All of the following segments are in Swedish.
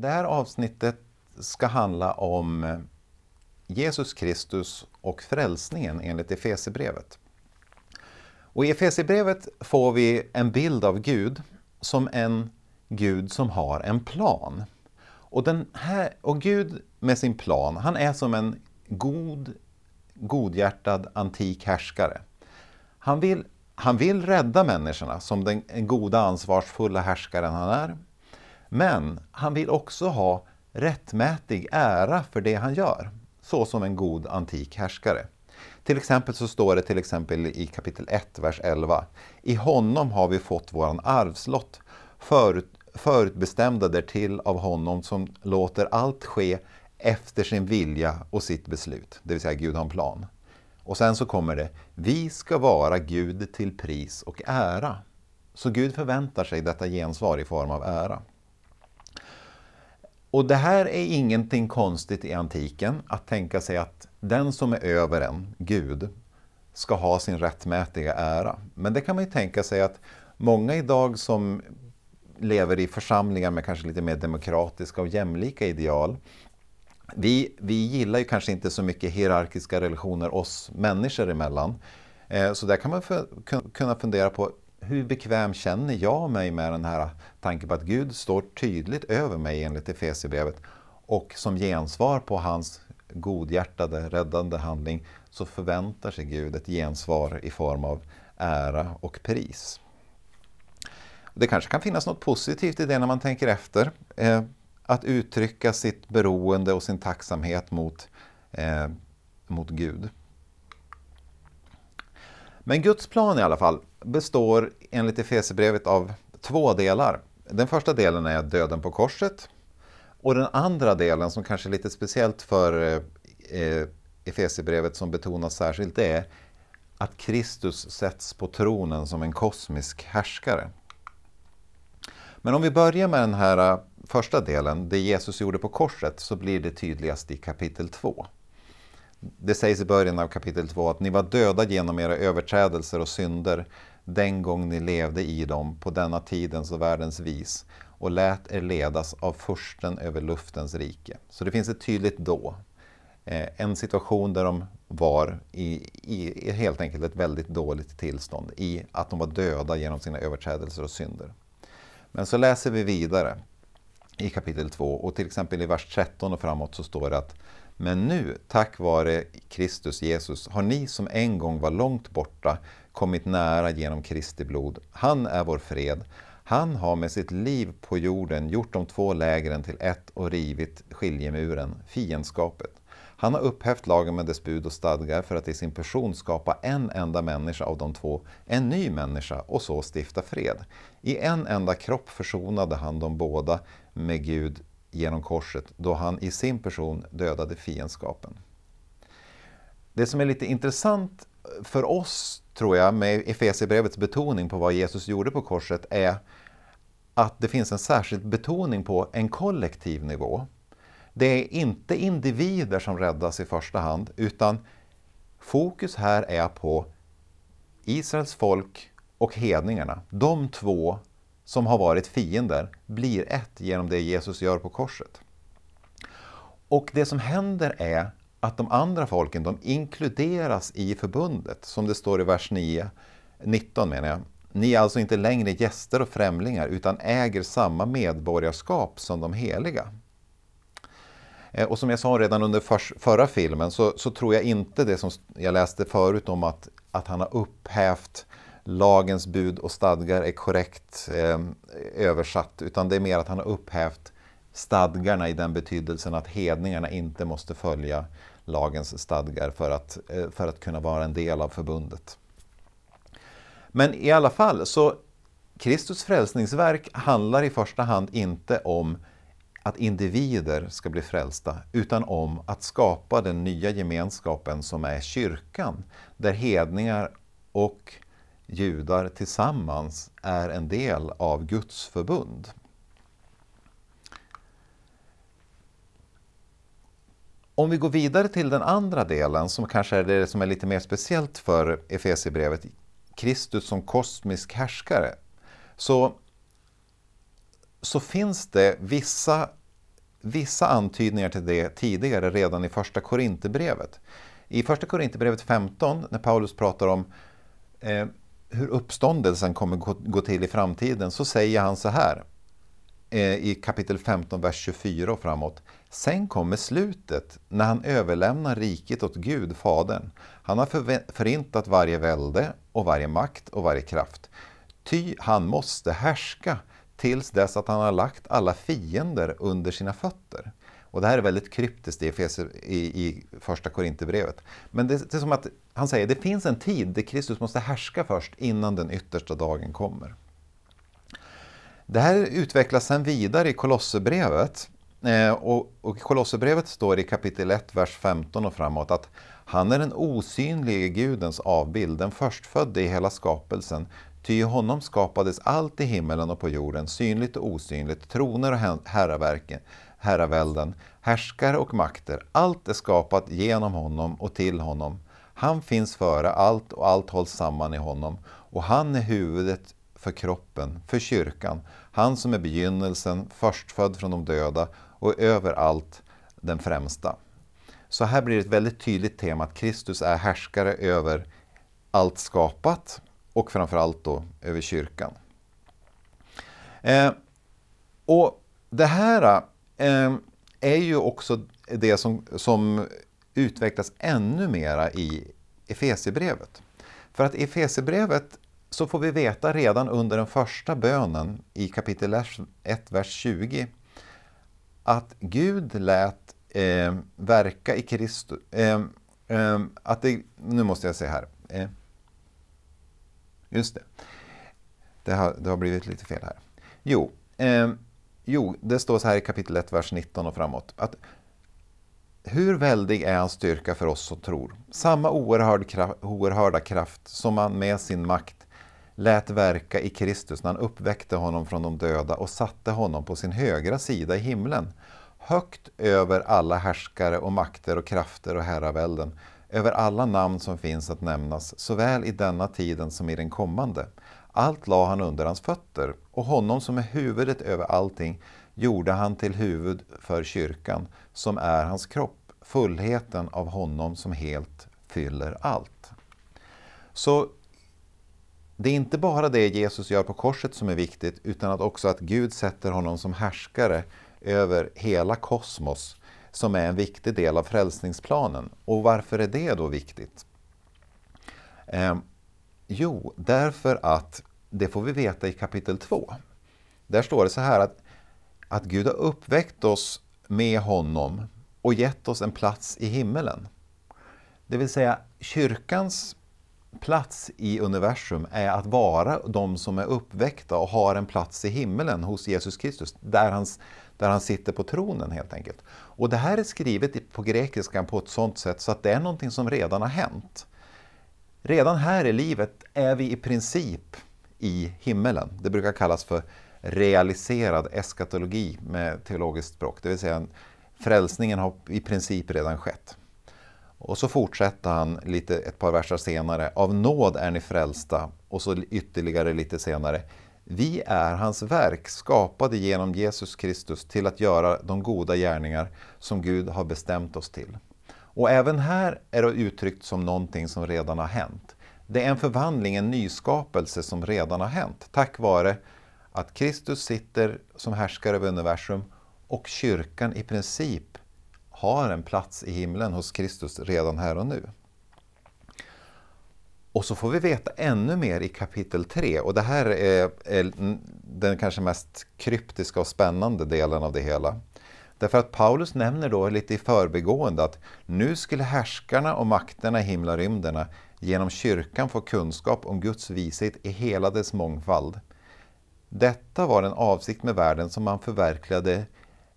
Det här avsnittet ska handla om eh, Jesus Kristus och frälsningen enligt Efesierbrevet. Och I Efesierbrevet får vi en bild av Gud som en Gud som har en plan. Och, den här, och Gud med sin plan, han är som en god, godhjärtad antik härskare. Han vill, han vill rädda människorna som den goda ansvarsfulla härskaren han är. Men han vill också ha rättmätig ära för det han gör, så som en god antik härskare. Till exempel så står det till exempel i kapitel 1, vers 11. I honom har vi fått våran arvslott, förut, förutbestämda därtill av honom som låter allt ske efter sin vilja och sitt beslut. Det vill säga Gud har en plan. Och sen så kommer det, vi ska vara Gud till pris och ära. Så Gud förväntar sig detta gensvar i form av ära. Och det här är ingenting konstigt i antiken, att tänka sig att den som är över en, Gud, ska ha sin rättmätiga ära. Men det kan man ju tänka sig att många idag som lever i församlingar med kanske lite mer demokratiska och jämlika ideal, vi, vi gillar ju kanske inte så mycket hierarkiska relationer oss människor emellan. Eh, så där kan man kunna fundera på hur bekväm känner jag mig med den här tanken på att Gud står tydligt över mig enligt Efesierbrevet och som gensvar på hans godhjärtade, räddande handling så förväntar sig Gud ett gensvar i form av ära och pris. Det kanske kan finnas något positivt i det när man tänker efter. Eh, att uttrycka sitt beroende och sin tacksamhet mot, eh, mot Gud. Men Guds plan i alla fall består enligt Efesierbrevet av två delar. Den första delen är döden på korset. Och den andra delen som kanske är lite speciellt för eh, eh, Efesierbrevet som betonas särskilt det är att Kristus sätts på tronen som en kosmisk härskare. Men om vi börjar med den här eh, första delen, det Jesus gjorde på korset, så blir det tydligast i kapitel 2. Det sägs i början av kapitel 2 att ni var döda genom era överträdelser och synder den gång ni levde i dem på denna tidens och världens vis och lät er ledas av försten över luftens rike. Så det finns ett tydligt då. Eh, en situation där de var i, i, helt enkelt ett väldigt dåligt tillstånd i att de var döda genom sina överträdelser och synder. Men så läser vi vidare i kapitel 2 och till exempel i vers 13 och framåt så står det att men nu, tack vare Kristus Jesus, har ni som en gång var långt borta kommit nära genom Kristi blod. Han är vår fred. Han har med sitt liv på jorden gjort de två lägren till ett och rivit skiljemuren, fiendskapet. Han har upphävt lagen med dess bud och stadgar för att i sin person skapa en enda människa av de två, en ny människa, och så stifta fred. I en enda kropp försonade han de båda med Gud genom korset, då han i sin person dödade fiendskapen. Det som är lite intressant för oss, tror jag, med Efesierbrevets betoning på vad Jesus gjorde på korset är att det finns en särskild betoning på en kollektiv nivå. Det är inte individer som räddas i första hand, utan fokus här är på Israels folk och hedningarna. De två som har varit fiender blir ett genom det Jesus gör på korset. Och det som händer är att de andra folken de inkluderas i förbundet, som det står i vers 9, 19 menar jag. Ni är alltså inte längre gäster och främlingar utan äger samma medborgarskap som de heliga. Eh, och som jag sa redan under förra filmen så, så, tror jag inte det som jag läste förut om att, att han har upphävt lagens bud och stadgar är korrekt eh, översatt utan det är mer att han har upphävt stadgarna i den betydelsen att hedningarna inte måste följa lagens stadgar för att, eh, för att kunna vara en del av förbundet. Men i alla fall, så Kristus frälsningsverk handlar i första hand inte om att individer ska bli frälsta, utan om att skapa den nya gemenskapen som är kyrkan, där hedningar och judar tillsammans är en del av Guds förbund. Om vi går vidare till den andra delen, som kanske är det som är lite mer speciellt för Efesierbrevet, Kristus som kosmisk härskare, så, så finns det vissa vissa antydningar till det tidigare redan i första Korinthierbrevet. I första Korinthierbrevet 15, när Paulus pratar om eh, hur uppståndelsen kommer gå, gå till i framtiden, så säger han så här eh, i kapitel 15, vers 24 och framåt. Sen kommer slutet, när han överlämnar riket åt Gud, Fadern. Han har förintat varje välde och varje makt och varje kraft. Ty han måste härska tills dess att han har lagt alla fiender under sina fötter. Och det här är väldigt kryptiskt i, i, i första Korinthierbrevet. Men det, det, är som att han säger det finns en tid där Kristus måste härska först innan den yttersta dagen kommer. Det här utvecklas sen vidare i Kolosserbrevet. Eh, och, och i Kolosserbrevet står i kapitel 1, vers 15 och framåt att han är den osynlige Gudens avbild, den förstfödde i hela skapelsen. Ty i honom skapades allt i himmelen och på jorden, synligt och osynligt, troner och herraverken, herravälden, härskare och makter. Allt är skapat genom honom och till honom. Han finns före allt och allt hålls samman i honom. Och han är huvudet för kroppen, för kyrkan. Han som är begynnelsen, förstfödd från de döda och över allt den främsta. Så här blir det ett väldigt tydligt tema att Kristus är härskare över allt skapat och framförallt då över kyrkan. Eh, och Det här Ehm, är ju också det som, som utvecklas ännu mera i Efesierbrevet. För att i Efesierbrevet så får vi veta redan under den första bönen i kapitel 1, vers 20 att Gud lät eh, verka i Kristus. Eh, eh, att det, nu måste jag se här. Eh, just det. Det har, det har blivit lite fel här. Jo, eh, jo, det står så här i kapitel 1, vers 19 och framåt. Att hur väldig är hans styrka för oss som tror? Samma oerhörd kraft, oerhörda kraft som han med sin makt lät verka i Kristus när han uppväckte honom från de döda och satte honom på sin högra sida i himlen, högt över alla härskare och makter och krafter och herravälden, över alla namn som finns att nämnas, såväl i denna tiden som i den kommande. Allt la han under hans fötter, och honom som är huvudet över allting gjorde han till huvud för kyrkan, som är hans kropp, fullheten av honom som helt fyller allt. Så det är inte bara det Jesus gör på korset som är viktigt, utan att också att Gud sätter honom som härskare över hela kosmos, som är en viktig del av frälsningsplanen. Och varför är det då viktigt? Eh, jo, därför att, det får vi veta i kapitel 2. Där står det så här att, att Gud har uppväckt oss med honom och gett oss en plats i himmelen. Det vill säga, kyrkans plats i universum är att vara de som är uppväckta och har en plats i himmelen hos Jesus Kristus, där han, där han sitter på tronen helt enkelt. Och det här är skrivet på grekiskan på ett sådant sätt så att det är någonting som redan har hänt. Redan här i livet är vi i princip i himmelen. Det brukar kallas för realiserad eskatologi med teologiskt språk, det vill säga frälsningen har i princip redan skett. Och så fortsätter han lite, ett par verser senare. Av nåd är ni frälsta. Och så ytterligare lite senare. Vi är hans verk, skapade genom Jesus Kristus till att göra de goda gärningar som Gud har bestämt oss till. Och även här är det uttryckt som någonting som redan har hänt. Det är en förvandling, en nyskapelse som redan har hänt tack vare att Kristus sitter som härskare över universum och kyrkan i princip har en plats i himlen hos Kristus redan här och nu. Och så får vi veta ännu mer i kapitel 3 och det här är, är den kanske mest kryptiska och spännande delen av det hela. Därför att Paulus nämner då lite i förbigående att nu skulle härskarna och makterna i himlarymderna genom kyrkan få kunskap om Guds vishet i hela dess mångfald. Detta var en avsikt med världen som man förverkligade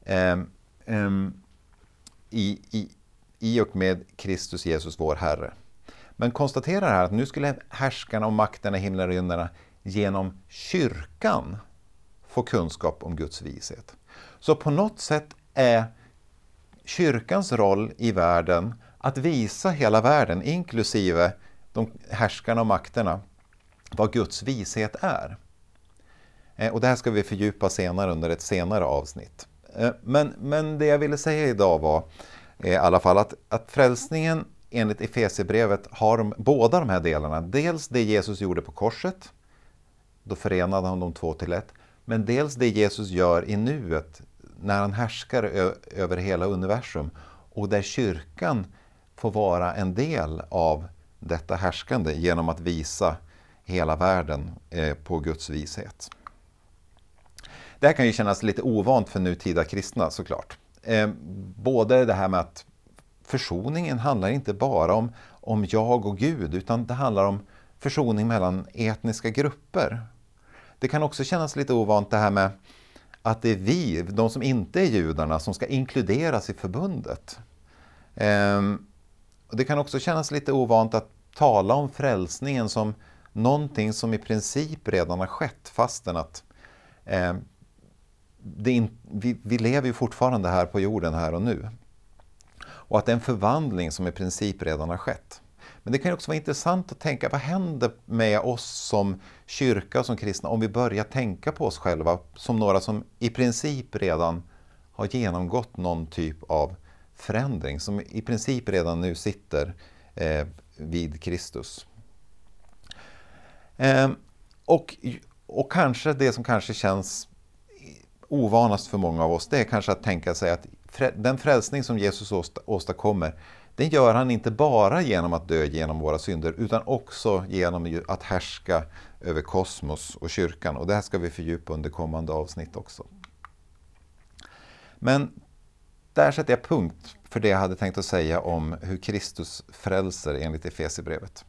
eh, eh, i, i, i och med Kristus Jesus, vår Herre. Men konstaterar här att nu skulle härskarna och makterna i himlen och rymderna genom kyrkan få kunskap om Guds vishet. Så på något sätt är kyrkans roll i världen att visa hela världen, inklusive de härskarna och makterna, vad Guds vishet är. Eh, och det här ska vi fördjupa senare under ett senare avsnitt. Eh, men, men det jag ville säga idag var eh, i alla fall att, att frälsningen enligt Efesierbrevet har de, båda de här delarna. Dels det Jesus gjorde på korset, då förenade han de två till ett. Men dels det Jesus gör i nuet när han härskar över hela universum och där kyrkan får vara en del av detta härskande genom att visa hela världen eh, på Guds vishet. Det här kan ju kännas lite ovant för nutida kristna såklart. Eh, både det här med att försoningen handlar inte bara om, om jag och Gud utan det handlar om försoning mellan etniska grupper. Det kan också kännas lite ovant det här med att det är vi, de som inte är judarna, som ska inkluderas i förbundet. Ehm, det kan också kännas lite ovant att tala om frälsningen som någonting som i princip redan har skett fastän att eh, in, vi, vi, lever ju fortfarande här på jorden här och nu. Och att det är en förvandling som i princip redan har skett. Men det kan också vara intressant att tänka, vad händer med oss som kyrka och som kristna om vi börjar tänka på oss själva som några som i princip redan har genomgått någon typ av förändring, som i princip redan nu sitter eh, vid Kristus. Eh, och, och kanske det som kanske känns ovanast för många av oss, det är kanske att tänka sig att den frälsning som Jesus åstadkommer, den gör han inte bara genom att dö genom våra synder, utan också genom att härska över kosmos och kyrkan. Och det här ska vi fördjupa under kommande avsnitt också. Men där sätter jag punkt för det jag hade tänkt att säga om hur Kristus frälser enligt Efesierbrevet.